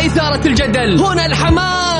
وإثارة الجدل. هنا الحماس.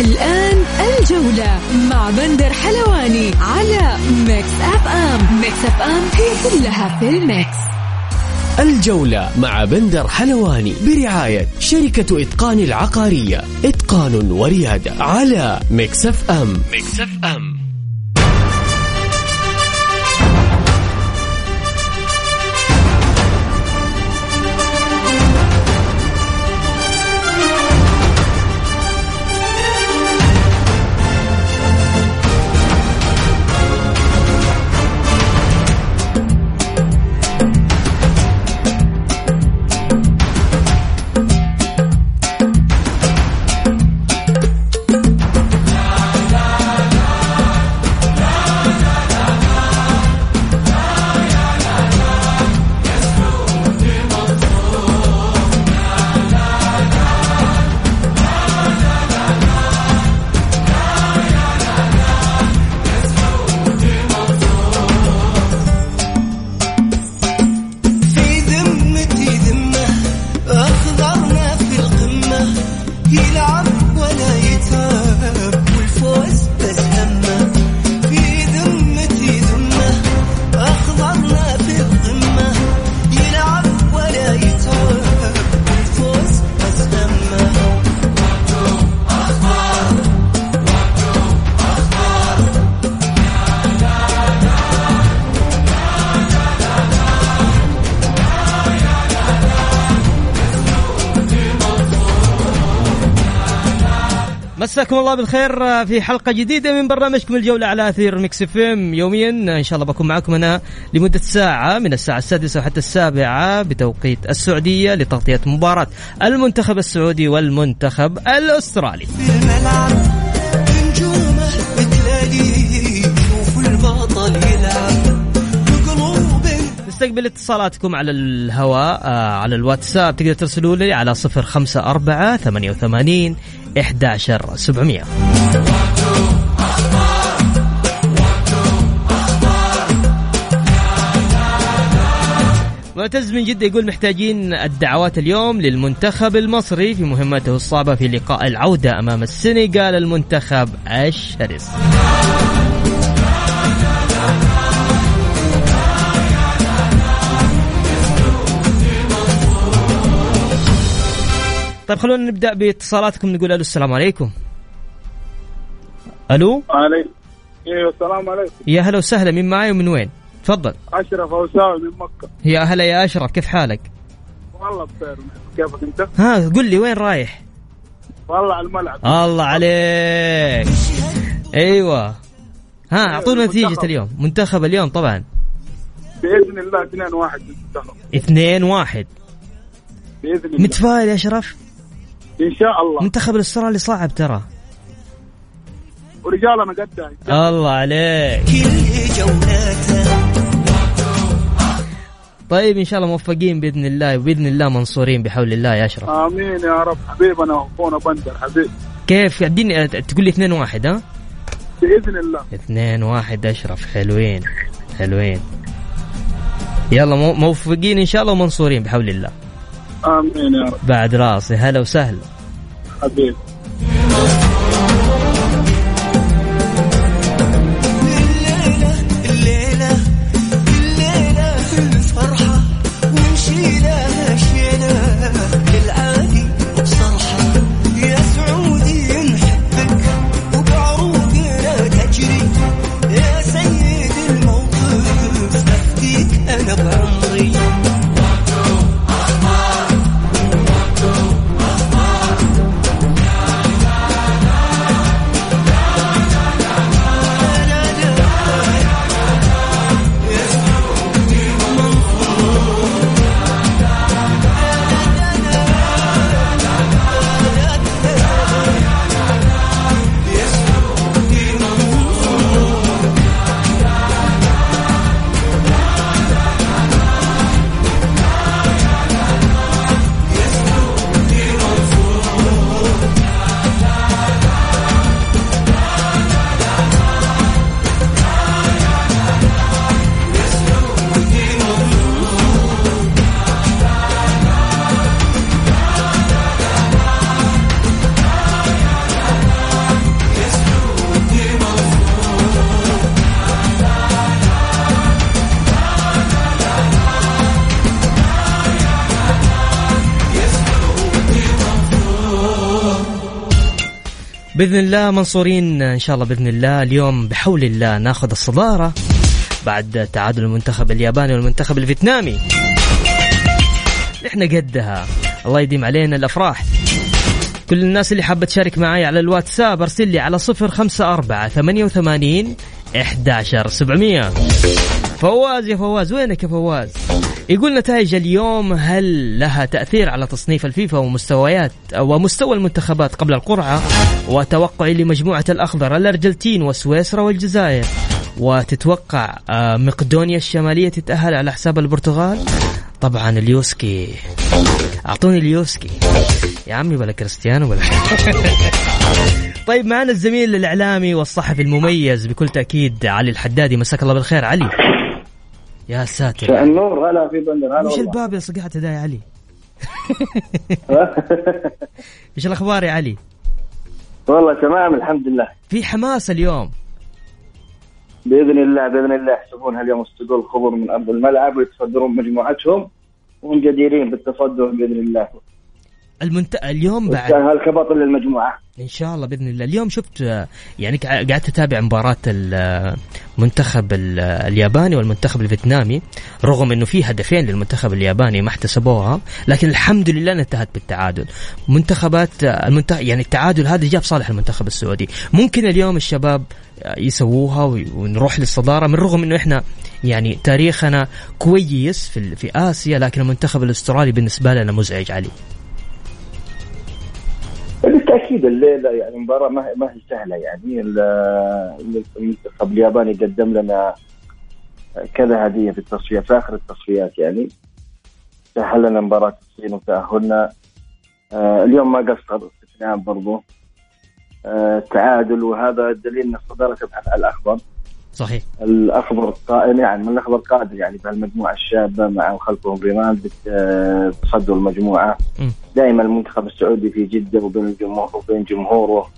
الآن الجولة مع بندر حلواني على Mix FM Mix FM هي كلها في ال mix. الجولة مع بندر حلواني برعاية شركة إتقان العقارية. إتقان وريادة على Mix FM Mix FM مساكم الله بالخير في حلقة جديدة من برنامجكم الجولة على أثير Mix FM. يوميا إن شاء الله بكون معكم أنا لمدة ساعة من الساعة السادسة وحتى السابعة بتوقيت السعودية لتغطية مباراة المنتخب السعودي والمنتخب الأسترالي. نستقبل اتصالاتكم على الهواء آه على الواتساب. تقدر ترسلوا لي على صفر خمسة أربعة ثمانية وثمانين 11700 معتز من جدة يقول محتاجين الدعوات اليوم للمنتخب المصري في مهمته الصعبة في لقاء العودة أمام السنغال المنتخب الشرس. طيب خلونا نبدأ باتصالاتكم نقول ألو السلام عليكم. ألو؟ عليكم أيوه السلام عليكم. يا هلا وسهلا من معي ومن وين؟ تفضل. أشرف اوساوي من مكة. يا هلا يا أشرف كيف حالك؟ والله بخير كيفك أنت؟ ها قل لي وين رايح؟ والله على الملعب. الله عليك. أيوه. ها أعطونا نتيجة اليوم. منتخب اليوم طبعا. بإذن الله 2 1 منتخب 2 1 بإذن الله. متفائل يا أشرف؟ إن شاء الله. منتخب الأسترالي صعب ترى. ورجالنا قدها الله عليك. طيب إن شاء الله موفقين بإذن الله وبإذن الله منصورين بحول الله يا أشرف. آمين يا رب. حبيبنا وأخونا بندر حبيب كيف؟ اديني تقول لي 2 1 ها؟ بإذن الله. 2 1 أشرف. حلوين حلوين. يلا موفقين إن شاء الله ومنصورين بحول الله. آمين يا رب. بعد راسي هلا وسهلا. حبيبي. بإذن الله منصورين إن شاء الله بإذن الله اليوم بحول الله ناخذ الصدارة بعد تعادل المنتخب الياباني والمنتخب الفيتنامي. إحنا قدها. الله يديم علينا الأفراح. كل الناس اللي حابة تشارك معي على الواتساب أرسل لي على صفر خمسة أربعة ثمانية وثمانين إحداشر سبعمية. فواز يا فواز وينك يا فواز؟ يقول نتائج اليوم هل لها تأثير على تصنيف الفيفا ومستويات ومستوى المنتخبات قبل القرعة؟ وتوقعي لمجموعة الأخضر الأرجنتين وسويسرا والجزائر. وتتوقع آه، مقدونيا الشمالية تتأهل على حساب البرتغال؟ طبعا اليوسكي. أعطوني اليوسكي. يا عمي ولا كريستيانو ولا طيب معنا الزميل الإعلامي والصحفي المميز بكل تأكيد علي الحدادي. مساك الله بالخير علي. يا ساتر. مساء النور هلا في بندر هلا وش. الباب يا صقعت ده يا علي؟ إيش الأخبار يا علي؟ والله تمام الحمد لله. في حماس اليوم. بإذن الله بإذن الله. يحسبون اليوم استقول الخبر من أرض الملعب ويتصدرون مجموعتهم وهم جديرين بالتصدر بإذن الله. المنت... اليوم بعد كبطل للمجموعة. إن شاء الله بإذن الله. اليوم شفت يعني قع- قعدت أتابع مباراة المنتخب ال- الياباني والمنتخب الفيتنامي رغم إنه في هدفين للمنتخب الياباني ما احتسبوها لكن الحمد لله انتهت بالتعادل. منتخبات المنتخب يعني التعادل هذا جاب صالح المنتخب السعودي. ممكن اليوم الشباب يسووها ونروح للصدارة من رغم إنه إحنا يعني تاريخنا كويس في في آسيا لكن المنتخب الأسترالي بالنسبة لنا مزعج علي بالتاكيد الليلة يعني مباراة ما هي- سهلة يعني. ال- المنتخب الياباني قدم لنا كذا هدية في التصفيات في آخر التصفيات يعني. سهل لنا مباراة الصين وتأهلنا. آه، اليوم ما قصر استثناء برضو. آه، تعادل وهذا دليل إن الصداره تبحث عن الاخضر صحيح. الاخضر قائم يعني من الاخضر قادر يعني؟ بهالمجموعه الشابة مع خلفهم ريمال بتصدر المجموعة. دائما المنتخب السعودي في جدة وبين الجمهور وبين جمهوره.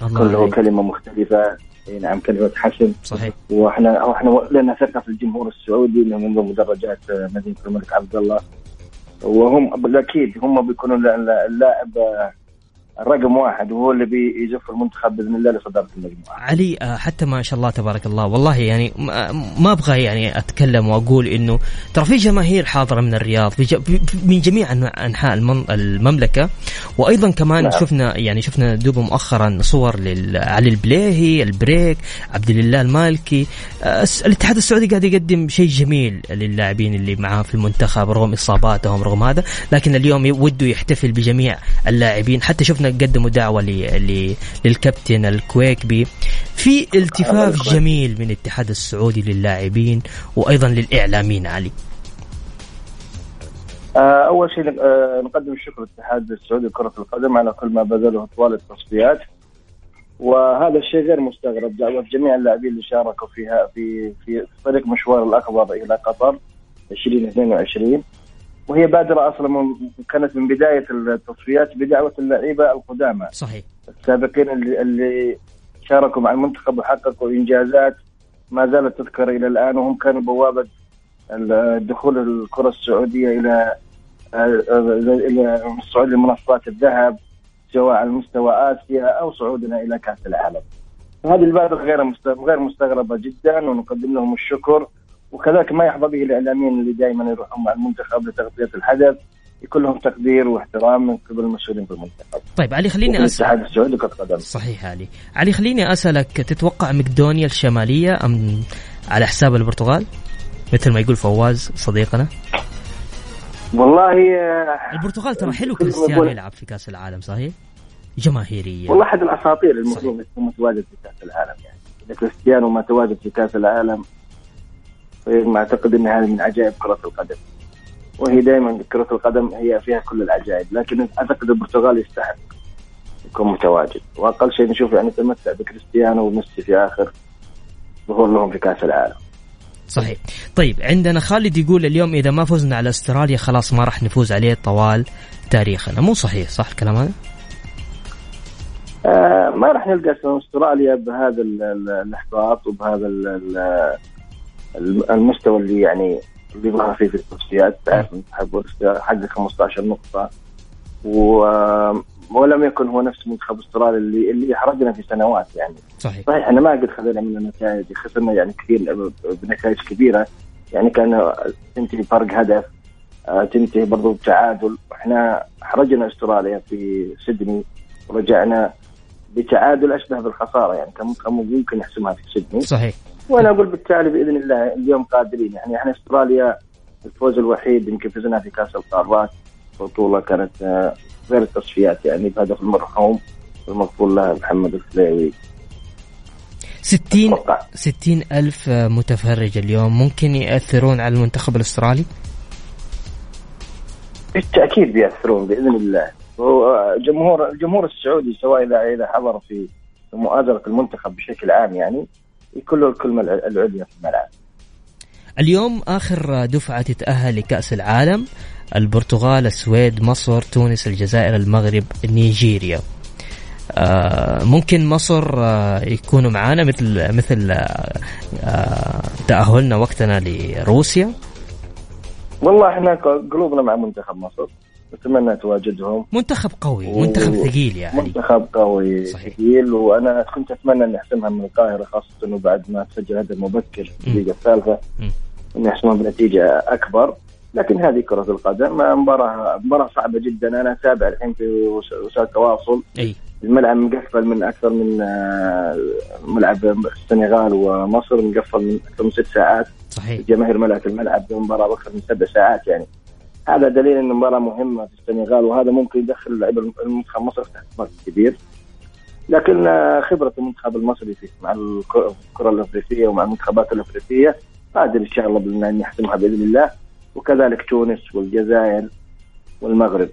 كله. كلمة مختلفة. أي نعم كلمة حسن. صحيح. وإحنا وإحنا لنا ثقه في الجمهور السعودي انهم منذ مدرجات مدينة الملك عبد الله. وهم بالأكيد هم بيكونوا اللاعب رقم واحد وهو اللي بيزف المنتخب بإذن الله لصدارة المجموعة. علي آه، حتى ما شاء الله تبارك الله والله يعني ما- ما أبغى يعني أتكلم وأقول إنه ترى في جماهير حاضرة من الرياض من جميع أنحاء المملكة وأيضا كمان نعم. شفنا يعني شفنا دوب مؤخرا صور لعلي البليهي البريك عبد الله المالكي آه، الاتحاد السعودي قاعد يقدم شيء جميل للاعبين اللي معاه في المنتخب رغم إصاباتهم رغم هذا لكن اليوم وده يحتفل بجميع اللاعبين حتى شفنا قدموا دعوة. للكابتن الكويكبي في التفاف. جميل من الاتحاد السعودي للاعبين وأيضا للإعلاميين علي آه، أول شيء آه، نقدم الشكر للاتحاد السعودي لكرة القدم على كل ما بذله طوال التصفيات وهذا الشيء غير مستغرب دعوة جميع اللاعبين اللي شاركوا فيها في في طريق مشوار الاخضر إلى قطر 2022 وهي بادرة أصلا من كانت من بداية التصفيات بدعوة اللعيبة القدامى. صحيح. السابقين اللي, اللي شاركوا مع المنتخب وحققوا إنجازات ما زالت تذكر إلى الآن وهم كانوا بوابة ال- دخول الكرة السعودية إلى إلى صعود لمنصات الذهب سواء على مستوى آسيا أو صعودنا إلى كأس العالم. هذه البادرة غير غير مستغربة جدا ونقدم لهم الشكر. وكذلك ما يحظى به الإعلاميين اللي دائما يروحون مع المنتخب لتغطية الحدث يكون لهم تقدير واحترام من قبل المسؤولين في المنتخب. طيب علي خليني وفي اسال الاتحاد السعودي كرة قدم. صحيح علي. علي خليني أسألك تتوقع مقدونيا الشمالية أم على حساب البرتغال؟ مثل ما يقول فواز صديقنا. والله آه، البرتغال ترى حلو كريستيانو يلعب في كأس العالم صحيح؟ جماهيرية. والله أحد الأساطير المفروض يكون متواجد في كأس العالم يعني. إذا كريستيانو ما تواجد في كأس العالم أعتقد إن هذه من عجائب كرة القدم. وهي دائما كرة القدم هي فيها كل العجائب لكن أعتقد البرتغال يستحق يكون متواجد. وأقل شيء نشوف يعني تمتع بكريستيانو وميسي في آخر ظهور لهم في كأس العالم. صحيح. طيب عندنا خالد يقول اليوم إذا ما فزنا على أستراليا خلاص ما راح نفوز عليه طوال تاريخنا. مو صحيح صح الكلام هذا؟ آه ما راح نلقى أستراليا بهذا ال- ال- الإحباط وبهذا ال- المستوى اللي يعني اللي ظهر فيه في التصفيات تعرف المنتخب حقق 15 نقطة. و ولم يكن هو نفس منتخب أستراليا اللي اللي إحرجنا في سنوات يعني. صحيح. صحيح إحنا ما قد خذينا من النتائج خسرنا يعني كثير بنتائج كبيرة. يعني كان تنتهي فرق هدف آه، تنتهي برضو بتعادل. وإحنا إحرجنا أستراليا في سيدني ورجعنا بتعادل أشبه بالخسارة. يعني كان ممكن يحسمها في سيدني صحيح. وأنا أقول بالتالي بإذن الله اليوم قادرين. يعني إحنا أستراليا الفوز الوحيد يمكن فزنا في كأس القارات. بطولة كانت آه، غير التصفيات يعني بهدف المرحوم المغفور له محمد الخليوي 60 أتوقع. 60 ألف متفرج اليوم. ممكن يأثرون على المنتخب الأسترالي؟ بالتأكيد بيأثرون بإذن الله. وجمهور الجمهور السعودي سواء اذا إذا حضر في مؤازرة المنتخب بشكل عام يعني يكون له الكلمة العليا في الملعب. اليوم آخر دفعة تتأهل لكأس العالم البرتغال السويد مصر تونس الجزائر المغرب نيجيريا. آه ممكن مصر آه يكونوا معانا مثل مثل آه تأهلنا وقتنا لروسيا؟ والله إحنا قلوبنا مع منتخب مصر. نتمنى تواجدهم. منتخب قوي منتخب ثقيل يعني. منتخب قوي صحيح. ثقيل. وأنا كنت أتمنى أن يحسمها من القاهرة خاصة انه بعد ما تسجل هدف مبكر في الدقيقه الثالثة. مم. انه يحسمها بنتيجة أكبر. لكن هذه كرة القدم مباراة مباراة صعبة جدا. أنا أتابع الحين في وس- وسائل التواصل. أي. الملعب مقفل من أكثر من آه، ملعب السنغال ومصر مقفل من أكثر من ست ساعات. صحيح. الجماهير ملأت الملعب بمباراة أكثر من سبع ساعات يعني. هذا دليل أن المباراة مهمة في السنغال وهذا ممكن يدخل لعيبة المنتخب مصر تحت ضغط كبير. لكن آه، خبرة المنتخب المصري في مع الك- الكرة الأفريقية ومع المنتخبات الأفريقية قادر إن شاء الله أن يحسمها بإذن الله. وكذلك تونس والجزائر والمغرب.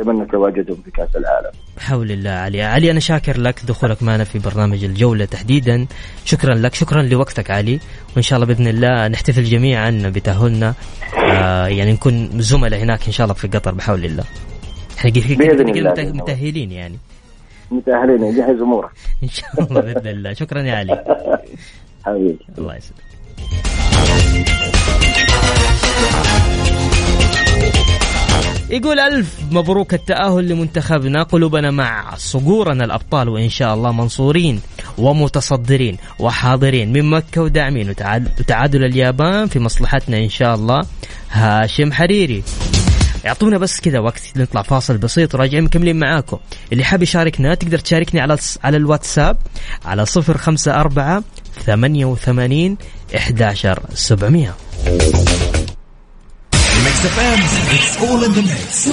أتمنى تواجدهم في كأس العالم. بحول الله علي. علي أنا شاكر لك دخولك معنا في برنامج الجولة تحديدا. شكرا لك. شكرا لوقتك علي. وإن شاء الله بإذن الله نحتفل جميعا بتأهلنا آه يعني نكون زملاء هناك إن شاء الله في قطر بحول الله. إحنا كده- كده- بإذن كده الله. مت- متأهلين يعني. متأهلين يجهز أموره إن شاء الله بإذن الله. شكرا يا علي. حبيبي. الله يسلمك. يقول ألف مبروك التأهل لمنتخبنا قلوبنا مع صقورنا الأبطال وإن شاء الله منصورين ومتصدرين وحاضرين من مكة وداعمين وتعادل اليابان في مصلحتنا إن شاء الله. هاشم حريري. يعطونا بس كذا وقت نطلع فاصل بسيط وراجعين مكملين معاكم. اللي حاب يشاركنا تقدر تشاركني على على الواتساب على 054 88 11700 Mix FM it's all in the mix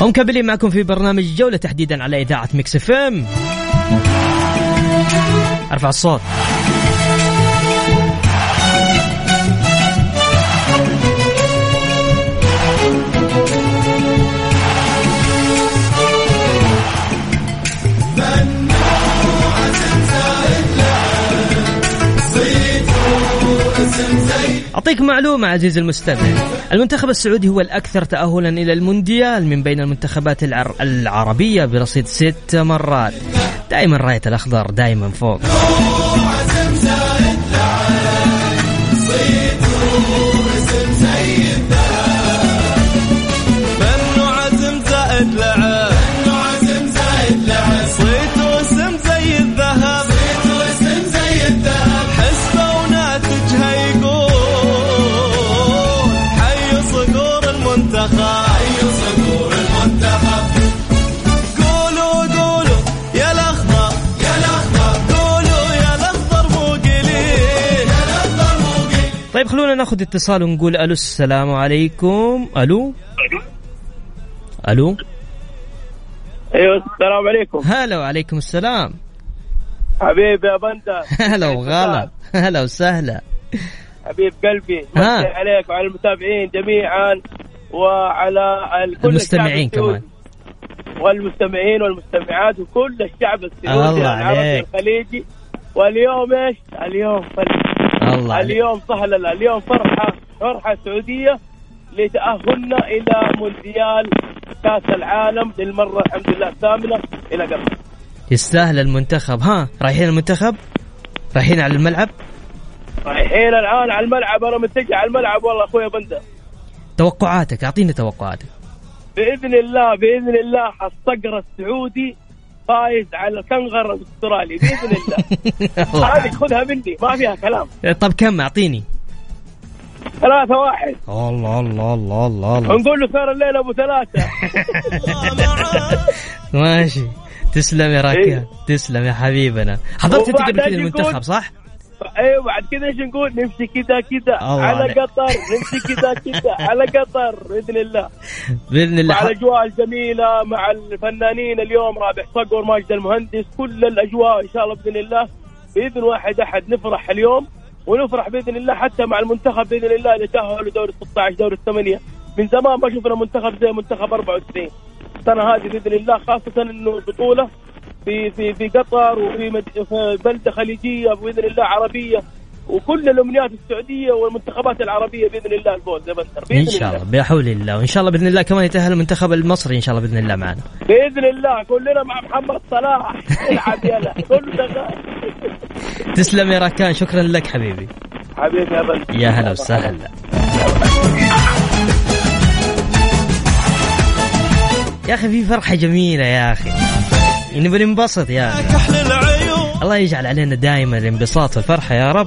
ومكملين معكم في برنامج جوله تحديدا على إذاعة Mix FM أرفع الصوت. أعطيك معلومة عزيزي المستمع. المنتخب السعودي هو الأكثر تأهلا إلى المونديال من بين المنتخبات العر... العربية برصيد ست مرات. دائما راية الأخضر دائما فوق. ناخذ اتصال ونقول ألو السلام عليكم. ألو؟ ألو؟ أيوه السلام عليكم. هلا وعليكم السلام. حبيبي يا بندر. هلا وغلا. هلا وسهلا. حبيب قلبي ها. مسي عليك وعلى المتابعين جميعا وعلى ال- كل المستمعين السعودي. والمستمعين والمستمعات وكل الشعب السعودي الله العربي عليك. الخليجي واليوم إيش؟ اليوم فرح الله اليوم صهلا اليوم فرحه فرحة سعودية لتأهلنا إلى مونديال كأس العالم للمرة الحمد لله الثامنة إلى قبل. يستاهل المنتخب. ها رايحين المنتخب؟ رايحين على الملعب؟ رايحين الآن على الملعب. أنا متجه على الملعب والله أخويا بندر. توقعاتك أعطيني توقعاتك. بإذن الله بإذن الله الصقر السعودي فايز على الكنغر الأسترالي بإذن الله. هذه خذها مني ما فيها كلام. طب كم؟ أعطيني. ثلاثة واحد. الله الله الله الله الله. نقول له صار الليل أبو ثلاثة. ماشي. تسلم يا راكان إيه. تسلم يا حبيبنا. حضرت أنت قبل كذا المنتخب صح؟ أيوه بعد كذا إيش نقول؟ نمشي كذا كذا على. قطر نمشي كذا كذا على قطر بإذن الله. بإذن الله. مع الأجواء الجميلة مع الفنانين اليوم رابح صقر ماجد المهندس كل الأجواء إن شاء الله بإذن الله. بإذن واحد أحد نفرح اليوم ونفرح بإذن الله حتى مع المنتخب بإذن الله اللي تأهلوا دوري 16 دوري الثمانية. من زمان ما شفنا منتخب زي منتخب 94 السنة هذه بإذن الله خاصة إنه البطولة في في في قطر وفي مد... في بلدة خليجية بإذن الله عربية وكل الأمنيات السعودية والمنتخبات العربية بإذن الله الفوز يا بندر بإذن إن شاء الله بحول الله وإن شاء الله بإذن الله كمان يتأهل المنتخب المصري إن شاء الله بإذن الله معنا. بإذن الله كلنا مع محمد صلاح. العب يلا شغال تسلم يا راكان شكرا لك حبيبي. حبيبي يا بندر. يا هلا وسهلا. يا أخي في فرحة جميلة يا أخي. نبي ننبسط يا العيون الله يجعل علينا دائما الانبساط والفرحة يا رب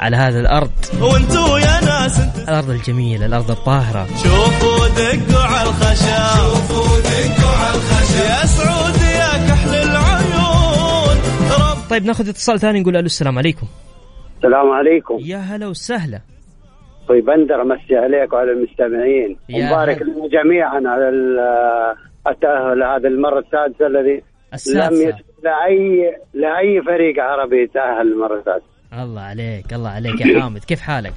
على هذا الأرض. وانتو يا ناس انت الأرض الجميلة الأرض الطاهرة. شوفوا دقوا على الخشب شوفوا دقوا على الخشب يا سعود يا كحل العيون رب طيب ناخذ اتصال ثاني نقول ألو السلام عليكم. السلام عليكم. يا هلا وسهلا. أخوي بندر أمسي عليك وعلى المستمعين. ومبارك. لنا جميعا على ال- التأهل هذه المرة السادسه الذي لم يسبق لاي لأي فريق عربي تاهل المرة السادسه الله عليك الله عليك يا حامد. كيف حالك؟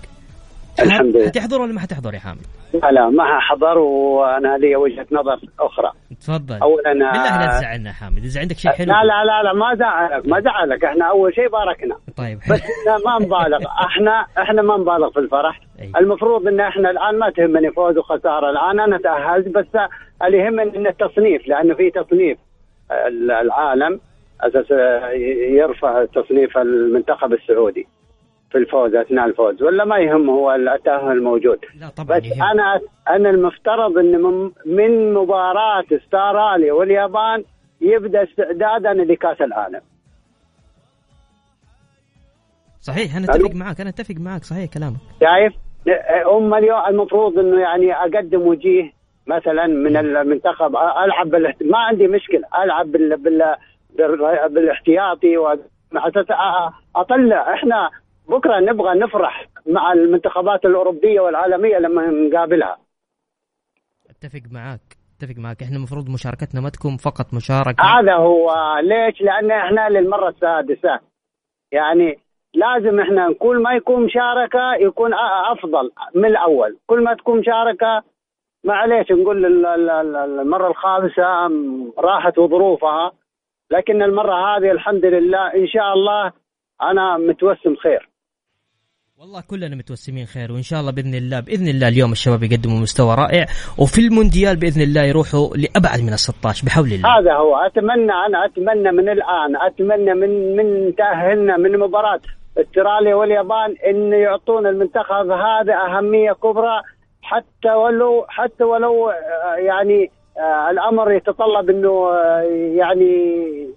الحمد لله. حتحضر ولا ما حتحضر يا حامد؟ لا لا ما حضر وأنا لي وجهة نظر أخرى. تفضل. اولا بالله لا تزعلنا يا حامد؟ إذا عندك شيء حلو. لا لا لا لا ما زعلك ما زعلك. إحنا أول شيء باركنا. طيب بس إحنا ما نبالغ. إحنا إحنا ما نبالغ في الفرح. أي. المفروض إن إحنا الآن ما تهمني فوز وخسارة. الآن أنا تأهلت بس اللي يهمني إن التصنيف لأنه في تصنيف. العالم أساس يرفع تصنيف المنتخب السعودي في الفوز أثناء الفوز ولا ما يهم هو التاهل الموجود لا طبعا بس يهم. أنا أنا المفترض إن من, من مباراة استراليا واليابان يبدأ استعدادنا لكأس العالم صحيح أنا. أتفق معاك أنا أتفق معاك صحيح كلامك شايف؟ هم اليوم المفروض إنه يعني أقدم وجيه مثلا من المنتخب ألعب. ما عندي مشكلة ألعب بال... بال... بال... بالاحتياطي و... أطلع. إحنا بكرة نبغى نفرح مع المنتخبات الأوروبية والعالمية لما نقابلها. أتفق معاك أتفق معاك. إحنا المفروض مشاركتنا ما تكون فقط مشاركة. هذا هو. ليش؟ لأن إحنا للمرة السادسة. يعني لازم إحنا كل ما يكون مشاركة يكون أفضل من الأول، كل ما تكون مشاركة معليش نقول ال- ال- ال- المرة الخامسة راحت وظروفها لكن المرة هذه الحمد لله إن شاء الله أنا متوسم خير. والله كلنا متوسمين خير وإن شاء الله بإذن الله بإذن الله اليوم الشباب يقدموا مستوى رائع وفي المونديال بإذن الله يروحوا لأبعد من ال 16 بحول الله هذا هو أتمنى أنا أتمنى من الآن أتمنى من من تأهلنا من مباراة أستراليا واليابان إن يعطون المنتخب هذا أهمية كبرى حتى ولو حتى ولو آه، يعني آه، الأمر يتطلب إنه آه، يعني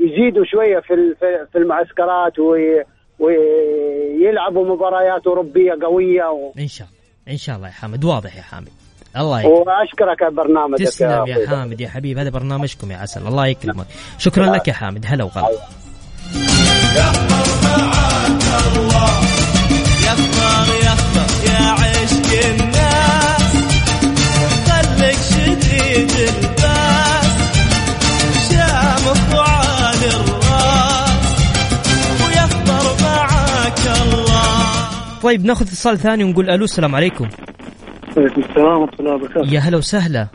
يزيدوا شوية في في- المعسكرات وي- ويلعبوا مباريات أوروبية قوية و... إن شاء الله إن شاء الله يا حامد. واضح يا حامد. الله يكرمك وأشكرك على برنامجك تسلم أخوي. يا حامد يا حبيب. هذا برنامجكم يا عسل. الله يكرمك. شكرا لك يا حامد. هلا وغلا. طيب ناخذ اتصال ثاني ونقول ألو السلام عليكم. وعليكم السلام ورحمة الله وبركاته. يا هلا وسهلا.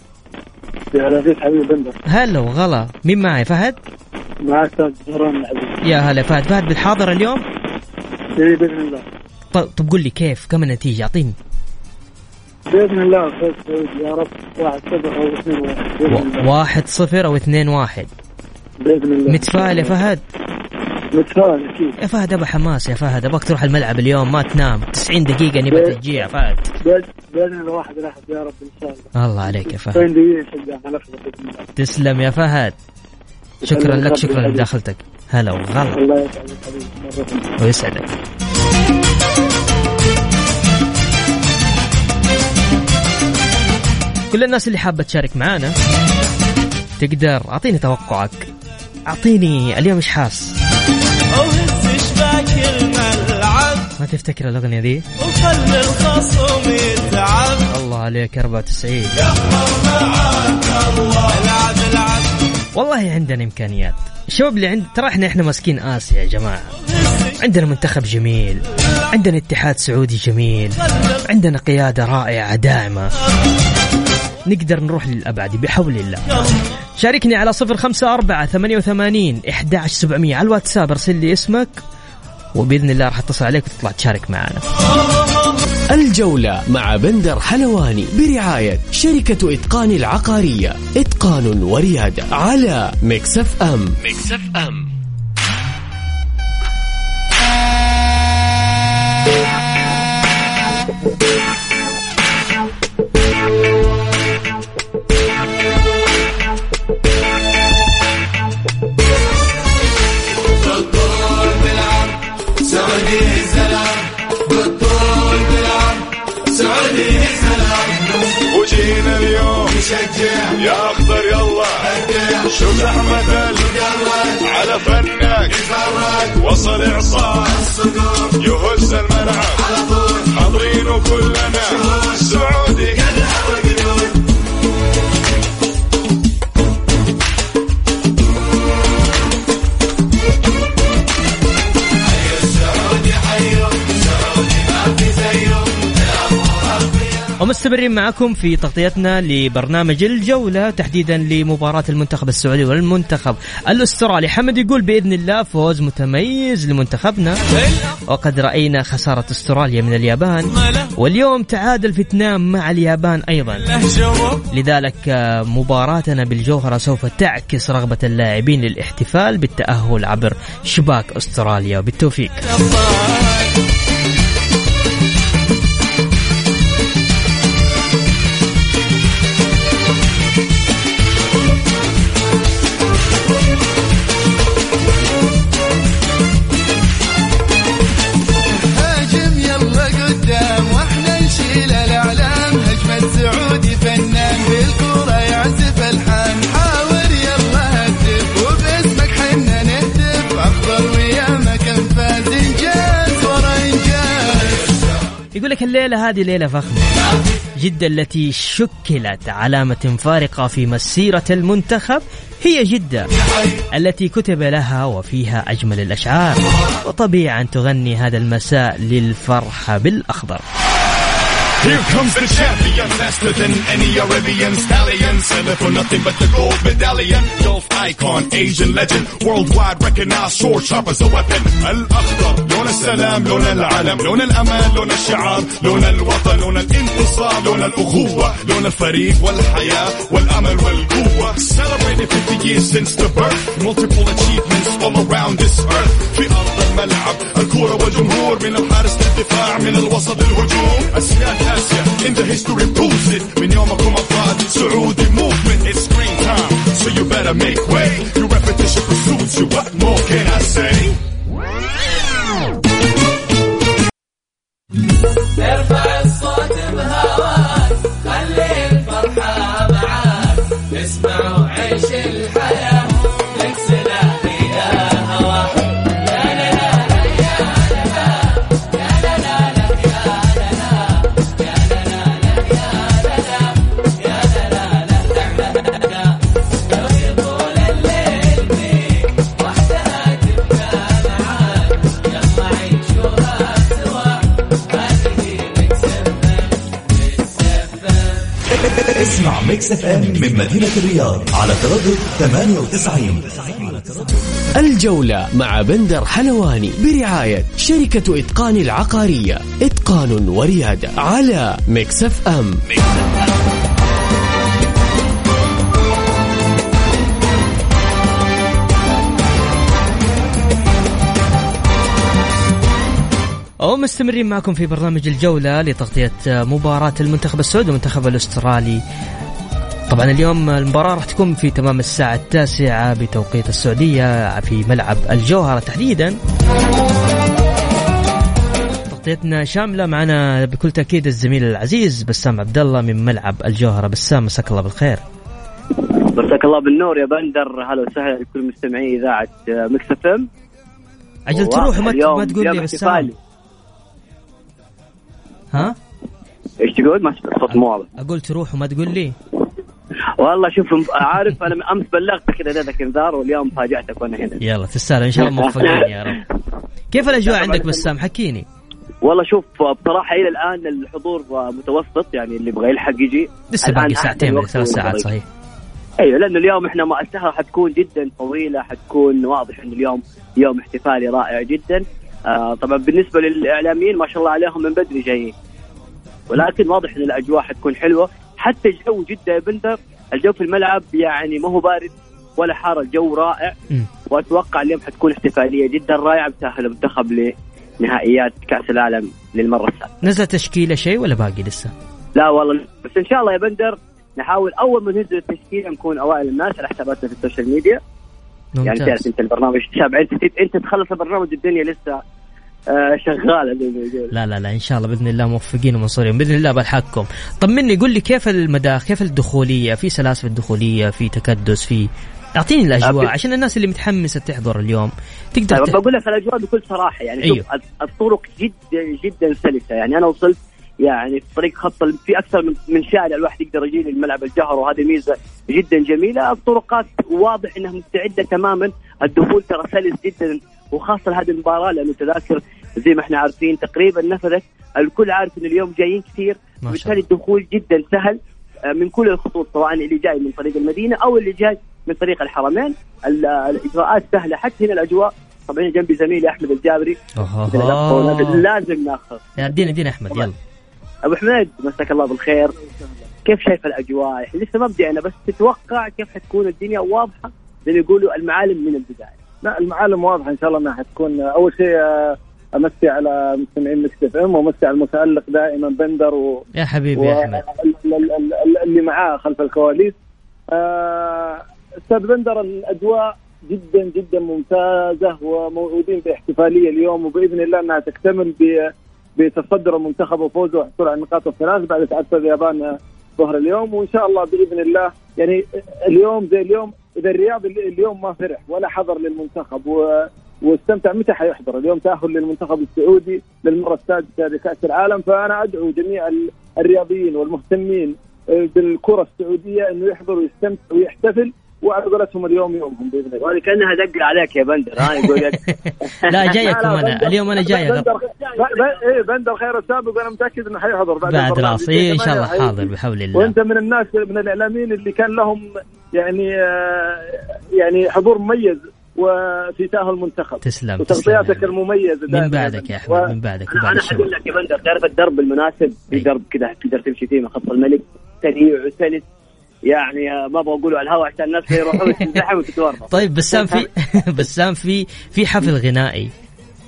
يا هلا فيك حبيبي بندر هلا وغلا. مين معي؟ فهد؟ معك أستاذ زهران يا هلا فهد. فهد بالحاضر اليوم؟ إيه، بإذن الله. طب, طب قل لي كيف؟ كم النتيجة؟ أعطيني. بإذن الله فوز سعودي يا رب واحد صفر أو اثنين واحد. بإذن و- الله. واحد صفر أو اثنين واحد. بإذن الله. متفائل يا فهد؟ متفائل أكيد. يا فهد ابى حماس يا فهد أبغاك تروح الملعب اليوم ما تنام. 90 دقيقة نبى تجي يا فهد. باذن الله واحد يا رب إن شاء الله. الله عليك يا فهد. 90 دقيقة شجع على لفظه باذن الله تسلم يا فهد. شكرا لك شكرا لمداخلتك هلا وغلا. الله يسعدك. ويسعدك. كل الناس اللي حابة تشارك معانا تقدر. أعطيني توقعك. أعطيني اليوم إيش حاس؟ ما تفتكر الأغنية دي؟ وخلي الخصم يتعب الله عليك 94 العب العب والله عندنا إمكانيات. الشباب اللي عند ترى إحنا إحنا ماسكين آسيا يا جماعة. عندنا منتخب جميل. عندنا اتحاد سعودي جميل. عندنا قيادة رائعة داعمه نقدر نروح للأبعد بحول الله. شاركني على صفر خمسة أربعة ثمانية وثمانين إحدى سبعمية على الواتساب ارسل لي اسمك. وبإذن الله راح اتصل عليك وتطلع تشارك معنا. الجولة مع بندر حلواني برعاية شركة إتقان العقارية. إتقان وريادة على Mix FM. Mix FM. وجينا اليوم. نشجع يا أخضر يلا شوف احمد على فنك. وصل إعصار. يهز الملعب. حاضرين كلنا. سعودي. ومستمرين معكم في تغطيتنا لبرنامج الجولة تحديدا لمباراة المنتخب السعودي والمنتخب الأسترالي. حمد يقول بإذن الله فوز متميز لمنتخبنا. وقد رأينا خسارة أستراليا من اليابان. واليوم تعادل في اثنان مع اليابان أيضا. لذلك مباراتنا بالجوهرة سوف تعكس رغبة اللاعبين للاحتفال بالتأهل عبر شباك أستراليا. وبالتوفيق يقول لك الليلة هذه ليلة فخمة. جدة التي شكلت علامة فارقة في مسيرة المنتخب هي جدة التي كتب لها وفيها أجمل الأشعار وطبيعي أن تغني هذا المساء للفرحة بالأخضر. Here comes the champion, faster than any Arabian stallion. Selling for nothing but the gold medallion. Golf icon, Asian legend, worldwide recognized. Short sharp as a weapon. الأخضر لون السلام، لون العلم، لون الأمان، لون الشعار، لون الوطن، لون الانتصار، لون الأخوة، لون الفريق والحياة والأمل والقوة. Celebrated 50 years since the birth. Multiple achievements all around this earth. في أرض الملعب، الكورة والجمهور من الحارس للدفاع، من الوسط للهجوم. أسياد آسيا in the history proves it. من يومكم أبطال سعودي movement. It's screen time, so you better make way. Your repetition pursues you. What more can I say? ارفع الصوت بهواك Mix FM من مدينة الرياض على تردد 98 الجولة مع بندر حلواني برعاية شركة إتقان العقارية. إتقان وريادة على Mix FM. ومستمرين معكم في برنامج الجولة لتغطية مباراة المنتخب السعودي والمنتخب الأسترالي. طبعا اليوم المباراة راح تكون في تمام الساعة التاسعة بتوقيت السعودية في ملعب الجوهرة. تحديدا تغطيتنا شاملة معنا بكل تأكيد الزميل العزيز بسام عبد الله من ملعب الجوهرة. بسام مساك الله بالخير. مساك الله بالنور يا بندر. هلا وسهلا لكل مستمعي إذاعة Mix FM. أجل تروح ما تقول لي بسام. ها؟ إيش تقول؟ ما صوت مو واضح. أقول تروح وما تقول لي. والله شوف عارف أنا أمس بلغتك كذا ذاك انذار واليوم فاجأتك وأنا هنا. يلا تستاهل إن شاء الله موفقين يا رب. كيف الأجواء عندك بسام؟ حكيني. والله شوف بصراحة إلى الآن الحضور متوسط يعني اللي يبغى يلحق يجي. لسه باقي ساعتين وقت ثلاث ساعات. صحيح. أيوه لأنه اليوم إحنا ما السهرة حتكون جدا طويلة حتكون واضح انه اليوم يوم احتفالي رائع جدا. آه طبعا بالنسبة للإعلاميين ما شاء الله عليهم من بدري جايين. ولكن واضح إن الأجواء حتكون حلوة. حتى الجو جده يا بندر الجو في الملعب يعني ما هو بارد ولا حار الجو رائع. وأتوقع اليوم حتكون احتفالية جدا رائعة بتاهل المنتخب لنهائيات كأس العالم للمرة الثالثه نزل تشكيلة شيء ولا باقي لسه؟ لا والله بس إن شاء الله يا بندر نحاول أول ما ننزل التشكيلة نكون أوائل الناس على حساباتنا في ال social media. يعني تعرف ممتاز أنت البرنامج تتابع انت أنت تخلص البرنامج الدنيا لسه شغالة ما يقول لا لا لا إن شاء الله بإذن الله موفقين ومنصورين. بإذن الله بلحقكم. طمني قول لي كيف المداخ كيف الدخولية؟ في سلاسل الدخولية في تكدس في أعطيني الأجواء عشان الناس اللي متحمسة تحضر اليوم. تقدر طيب تح... بقول لك الأجواء بكل صراحة يعني أيوه. الطرق جدا جدا سلسة. يعني أنا وصلت يعني في طريق خط في أكثر من من شارع الواحد يقدر يجي للملعب الجهر وهذه ميزة جدا جميلة. الطرقات واضح إنها مستعدة تماما. الدخول ترى سلس جدا وخاصة هذه المباراة لأنه التذاكر زي ما إحنا عارفين تقريبا نفذت. الكل عارف إن اليوم جايين كثير وبالتالي الدخول جدا سهل آه، من كل الخطوط سواء اللي جاي من طريق المدينة أو اللي جاي من طريق الحرمين. ال- الإجراءات سهلة حتى هنا الأجواء. طبعا جنبي زميلي أحمد الجابري. لازم ناخذ. ادينا ادينا أحمد يلا. أبو حميد مساك الله بالخير. كيف شايف الأجواء؟ لسه ما بدينا بس تتوقع كيف حتكون الدنيا؟ واضحة زي يقولوا المعالم من البداية. لا المعالم واضحة إن شاء الله إنها حتكون أول شيء آه، أمسي على مستمعين Mix FM وأمسي على المتألق دائما بندر و... يا حبيبي يا احمد واللي معاه خلف الكواليس. آه، أستاذ بندر الأجواء جدا جدا ممتازة وموعودين باحتفالية اليوم وبإذن الله إنها تكتمل ب- بتصدر المنتخب وفوزه وحصول على النقاط الثلاث بعد تعثر اليابان ظهر اليوم. وإن شاء الله بإذن الله يعني اليوم زي اليوم إذا الرياض اليوم ما فرح ولا حضر للمنتخب و واستمتع متى حيحضر؟ اليوم تأهل للمنتخب السعودي للمرة السادسة لكاس العالم. فأنا أدعو جميع ال- الرياضيين والمهتمين آه، بالكرة السعودية إنه يحضر ويستمتع ويحتفل وعلى قولتهم اليوم يومهم بإذن الله. كأنها دق عليك يا بندر ها يقول لك. لا جايكم أنا. اليوم أنا جاي بندر إيه بندر خير السابق وأنا متأكد إنه حيحضر. بعد بعد. راس إيه إن شاء الله حاضر بحول الله. وأنت من الناس من الإعلاميين اللي كان لهم يعني آه، يعني حضور مميز وفي تاهل المنتخب. تسلم وتغطياتك تسلم المميزة من بعدك يا أحمد من بعدك أنا أنا حقول لك يا بندر تعرف الدرب المناسب؟ في أي. درب كذا تقدر تمشي فيه من خط الملك سريع وسلس يعني ما أبغى أقوله على الهواء عشان الناس يروحون تنزحم وتتورط طيب بسام في بسام في في حفل غنائي.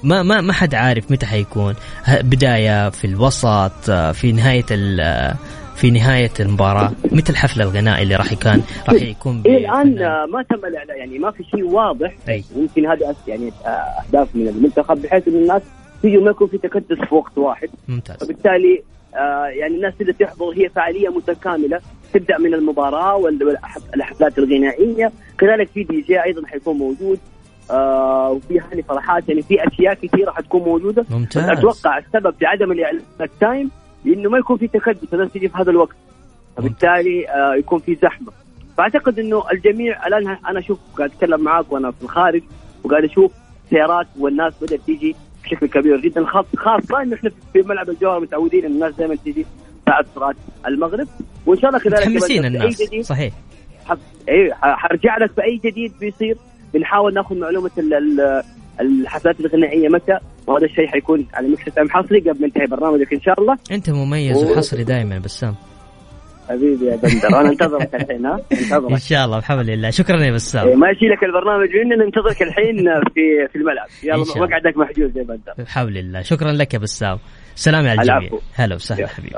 ما ما ما حد عارف متى حيكون. بداية في الوسط آه، في نهاية ال- آه، في نهاية المباراة. متى الحفل الغنائي اللي راح يكون راح يكون الان بفنان؟ آه، ما تم الإعلان. يعني ما في شيء واضح. أي. يمكن هذه أس- يعني أهداف من المنتخب بحيث إن الناس تيجي وما يكون في تكدس في وقت واحد. ممتاز. فبالتالي يعني الناس اللي تحضر هي فعالية متكاملة تبدأ من المباراة وال- والحفلات الغنائية. كذلك في دي جي أيضا حيكون موجود. آه وفي هاني فرحات يعني في أشياء كثيرة حتكون موجودة. ممتاز. أتوقع السبب في عدم الاعلان ال time إنه ما يكون في تكدس الناس تيجي في هذا الوقت. فبالتالي آه يكون في زحمة. فأعتقد إنه الجميع الآن أنا أشوف قاعد أتكلم معاك وأنا في الخارج وقاعد أشوف سيارات والناس بدأت تيجي بشكل كبير جدا خاص- خاصة انه إحنا في ملعب الجوهرة متعودين إن الناس دائما تيجي ساعه صلاة المغرب. وإن شاء الله كذلك متحمسين الناس اي جديد صحيح. ح- حرجع لك بأي جديد بيصير. بنحاول نأخذ معلومة ال... ال... الحفلات الغنائية متى؟ وهذا الشيء حيكون على مكس أم حصري قبل ما ينتهي برنامجك إن شاء الله. أنت مميز و- وحصري دائما بسام. حبيبي يا بندر. أنا انتظرك الحين ها؟ إن انتظرك شاء الله بحول الله شكرا يا إيه، بسام ما اشيلك البرنامج مني ننتظرك الحين في في الملعب. يلا. مقعدك محجوز يا بندر. بحول الله شكرا لك يا بسام سلام على الجميع. هلا وسهلا. حبيبي.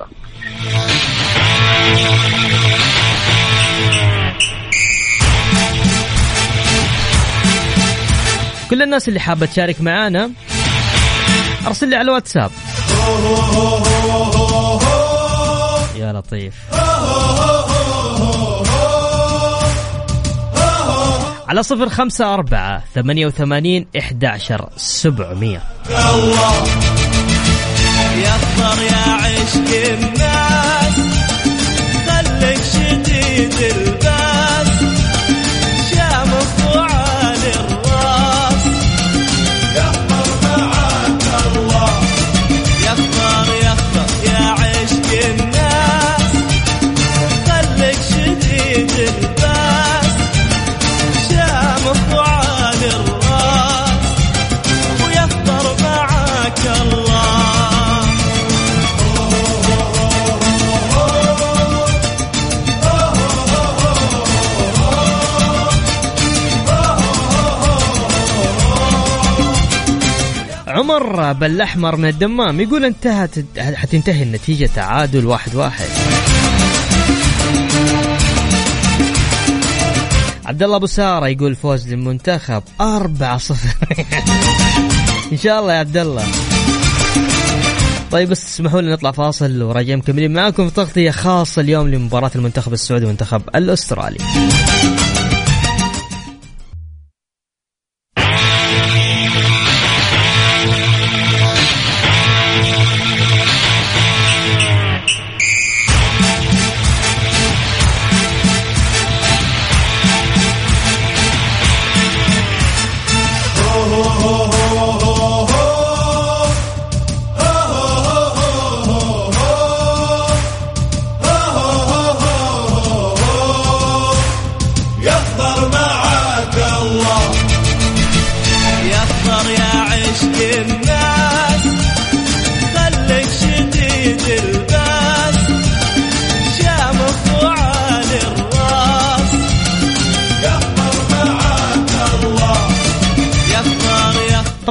كل الناس اللي حابة تشارك معانا أرسل لي على الواتساب. لطيف. على صفر خمسة أربعة ثمانية وثمانين إحدى عشر سبعمية يا عشق الناس خليك شديد عمر بالأحمر من الدمام يقول انتهت حتنتهي النتيجة تعادل واحد واحد. عبد الله أبو سارة يقول فوز للمنتخب 4 0 إن شاء الله يا عبد الله طيب بس اسمحوا لي نطلع فاصل وراجعين مكملين معاكم في تغطية خاصة اليوم لمباراة المنتخب السعودي والمنتخب الأسترالي.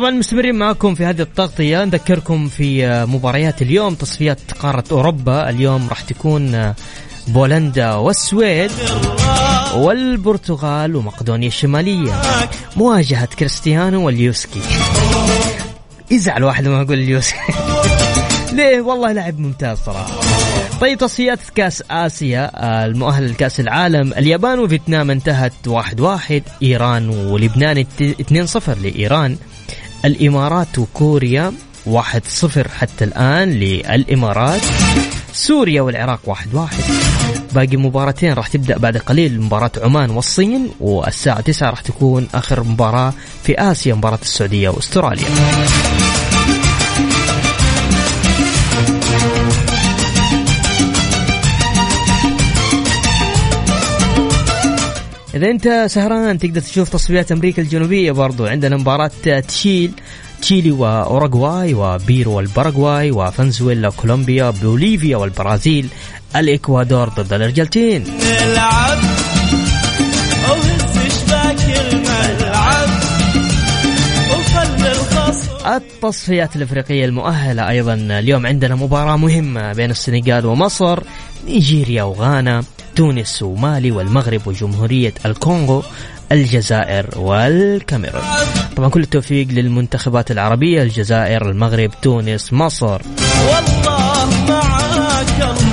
طبعا مستمرين معكم في هذه التغطية. نذكركم في مباريات اليوم تصفيات قارة أوروبا. اليوم راح تكون بولندا والسويد والبرتغال ومقدونيا الشمالية. مواجهة كريستيانو واليوسكي. يزعل واحد ما يقول اليوسكي. ليه؟ والله لاعب ممتاز صراحة. طيب تصفيات كأس آسيا. آه، المؤهل لكأس العالم اليابان وفيتنام انتهت واحد واحد. إيران ولبنان 2-0 لإيران. الإمارات وكوريا واحد صفر حتى الآن للإمارات. سوريا والعراق واحد واحد. باقي مباراتين راح تبدأ بعد قليل مباراة عمان والصين والساعة 9 راح تكون آخر مباراة في آسيا مباراة السعودية وأستراليا. إذا أنت سهران تقدر تشوف تصفيات أمريكا الجنوبية برضو. عندنا مباراة تشيل تشيلي وأوروغواي وبيرو والباراغواي وفنزويلا كولومبيا بوليفيا والبرازيل الإكوادور ضد نلعب الخصم. التصفيات الإفريقية المؤهلة أيضا. اليوم عندنا مباراة مهمة بين السنغال ومصر نيجيريا وغانا. تونس ومالي والمغرب وجمهورية الكونغو الجزائر والكاميرون. طبعا كل التوفيق للمنتخبات العربية الجزائر المغرب تونس مصر. والله معاك الله.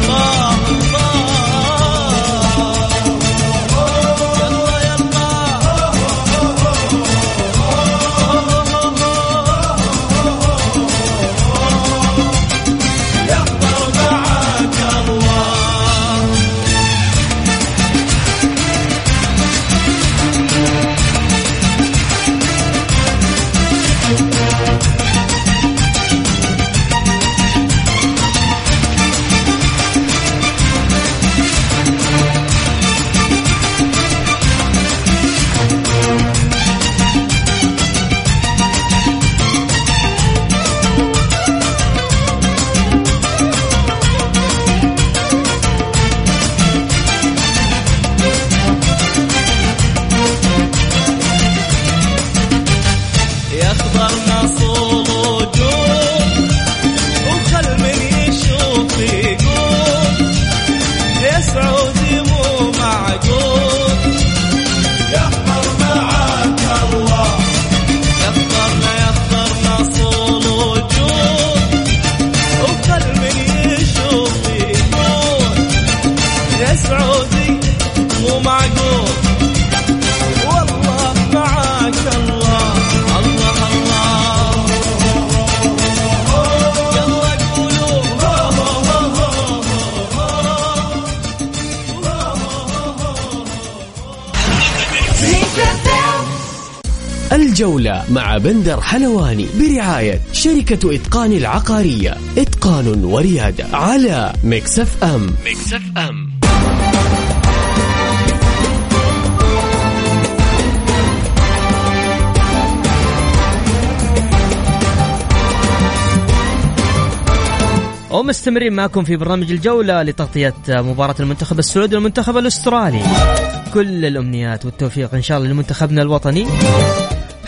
بندر حلواني برعاية شركة إتقان العقارية. إتقان وريادة على مكسف أم مكسف أم ومستمرين معكم في برنامج الجولة لتغطية مباراة المنتخب السعودي والمنتخب الأسترالي. كل الأمنيات والتوفيق إن شاء الله لمنتخبنا الوطني.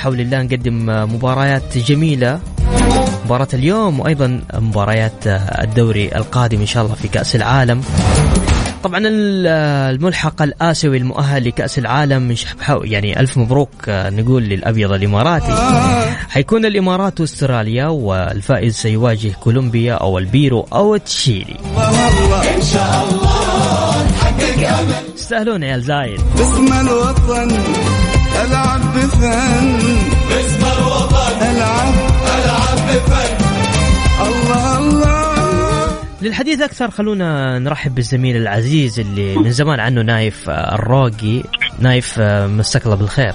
بحول الله نقدم مباريات جميلة. مباراة اليوم وأيضا مباريات الدوري القادم إن شاء الله في كأس العالم. طبعا ال- الملحق الآسيوي المؤهل لكأس العالم من يعني ألف مبروك نقول للأبيض الإماراتي. حيكون الإمارات واستراليا والفائز سيواجه كولومبيا أو البيرو أو تشيلي. ان شاء الله نحقق امل يستاهلون عيال زايد. باسم الوطن العب بفن باسم الوطن العب العب بفن الله الله. للحديث أكثر خلونا نرحب بالزميل العزيز اللي من زمان عنه نايف آه، الروقي نايف آه، مساك الله بالخير.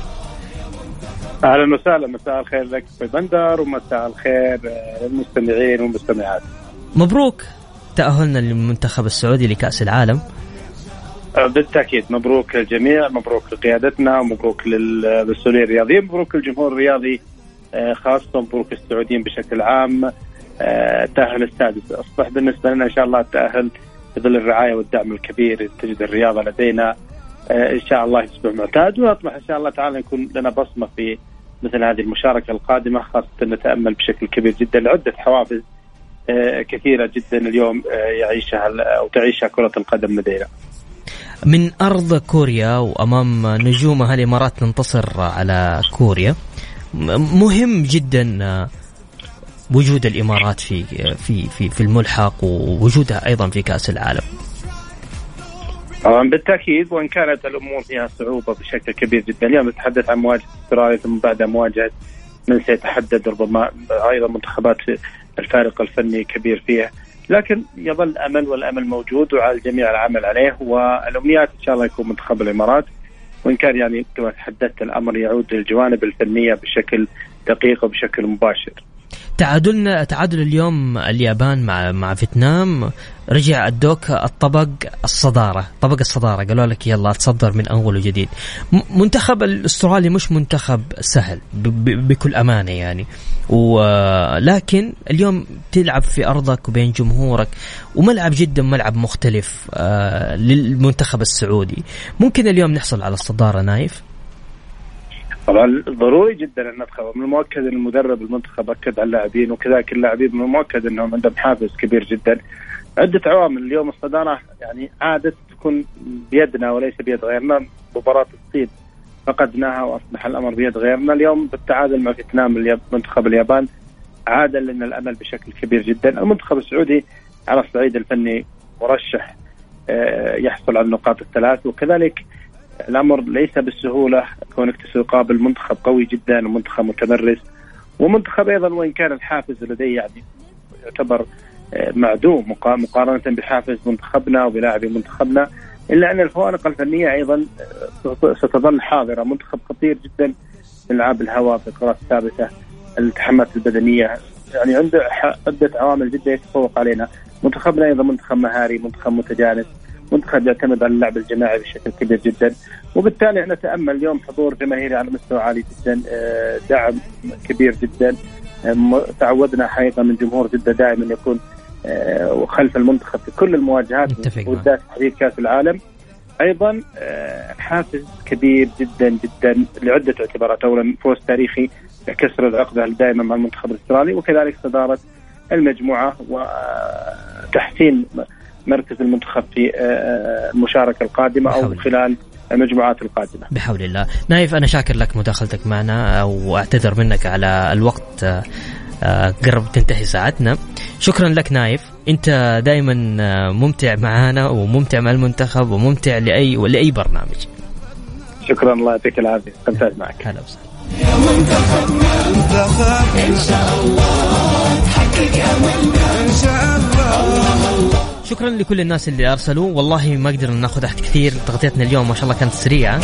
أهلا وسهلا. مساء الخير لك في بندر ومساء الخير آه، للمستمعين والمستمعات. مبروك تأهلنا للمنتخب السعودي لكأس العالم. بالتأكيد. مبروك للجميع مبروك لقيادتنا ومبروك للمسؤولين الرياضيين مبروك للجمهور الرياضي آه، خاصة مبروك للسعوديين بشكل عام. آه، التاهل السادس. اصبح بالنسبة لنا إن شاء الله التاهل في ظل الرعاية والدعم الكبير تجد الرياضة لدينا. إن شاء الله يصبح معتاد. ونطمح إن شاء الله تعالى يكون لنا بصمة في مثل هذه المشاركة القادمة خاصة نتأمل بشكل كبير جدا لعدة حوافز كثيرة جدا اليوم يعيشها أو تعيشها كرة القدم لدينا. من أرض كوريا وأمام نجومها الإمارات تنتصر على كوريا. مهم جدا آه، وجود الإمارات في في في في الملحق ووجودها أيضا في كأس العالم. طبعا بالتأكيد وإن كانت الأمور فيها صعوبة بشكل كبير جدا. اليوم نتحدث عن مواجهة استراليا ثم بعدها مواجهة من سيتحدد ربما أيضا منتخبات الفارق الفني كبير فيها. لكن يظل امل والأمل موجود وعلى الجميع العمل عليه والأمنيات إن شاء الله يكون منتخب الإمارات وإن كان يعني كما تحدثت الأمر يعود للجوانب الفنية بشكل دقيق وبشكل مباشر. تعادلنا تعادل اليوم اليابان مع مع فيتنام. رجع ادوك الطبق الصدارة. طبق الصدارة. قالوا لك يلا تصدر من أول وجديد. منتخب الأسترالي مش منتخب سهل. بكل أمانة يعني. ولكن اليوم تلعب في أرضك وبين جمهورك. وملعب جدا ملعب مختلف آه، للمنتخب السعودي. ممكن اليوم نحصل على الصدارة نايف؟ طبعا ضروري جدا أن ندخل من المؤكد أن المدرب المنتخب أكد على اللاعبين وكذلك اللاعبين من المؤكد أنهم عندهم حافز كبير جدا. عدة عوامل اليوم الصدارة يعني عادت تكون بيدنا وليس بيد غيرنا. مباراة الصين فقدناها وأصبح الأمر بيد غيرنا. اليوم بالتعادل مع فيتنام منتخب اليابان عاد لنا الأمل بشكل كبير جدا. المنتخب السعودي على الصعيد الفني مرشح آه، يحصل على النقاط الثلاث وكذلك الأمر ليس بالسهولة كونك تقابل منتخب قوي جدا ومنتخب متمرس. ومنتخب أيضا وإن كان الحافز لديه يعني يعتبر آه، معدوم مقا- مقارنة بحافز منتخبنا وبلاعبي منتخبنا. إلا أن الفوارق الفنية أيضا آه، ستظل حاضرة. منتخب خطير جدا العاب الهواء في الكرات الثابتة الالتحامات البدنية. يعني عنده عدة عوامل جدا يتفوق علينا. منتخبنا أيضا منتخب مهاري منتخب متجانس. منتخب يعتمد على اللعب الجماعي بشكل كبير جدا. وبالتالي نتامل اليوم حضور جماهيري على مستوى عالي جدا آه، دعم كبير جدا. آه، تعودنا حقيقة من جمهور جدة دائما يكون آه، خلف المنتخب في كل المواجهات. وبالذات تحديد كأس العالم. أيضا حافز كبير جدا جدا لعدة اعتبارات. اولا فوز تاريخي كسر العقده دائما مع المنتخب الأسترالي وكذلك صدارة المجموعة وتحسين مركز المنتخب في آه، المشاركة القادمة أو. خلال المجموعات القادمة. بحول الله. نايف أنا شاكر لك مداخلتك معنا وأعتذر منك على الوقت آه، آه، قرب تنتهي ساعتنا. شكرا لك نايف. أنت دائما ممتع معانا وممتع مع المنتخب وممتع لأي لأي برنامج. شكرا الله يعطيك العافية. استمتعت معك. هلا وسهلا. إن شاء الله. تحقق املنا إن شاء الله. شكرا لكل الناس اللي أرسلوا. والله ما قدرنا ناخذ أحد كثير. تغطيتنا اليوم ما شاء الله كانت سريعة.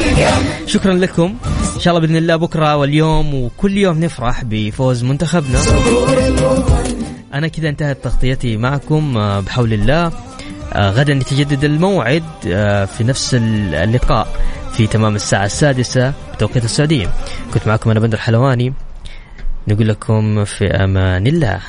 شكرا لكم. إن شاء الله بإذن الله بكرة واليوم وكل يوم نفرح بفوز منتخبنا. أنا كذا انتهت تغطيتي معكم. آه، بحول الله. آه، غدا يتجدد الموعد. آه، في نفس اللقاء في تمام الساعة السادسة بتوقيت السعودية. كنت معكم أنا بندر حلواني. نقول لكم في أمان الله.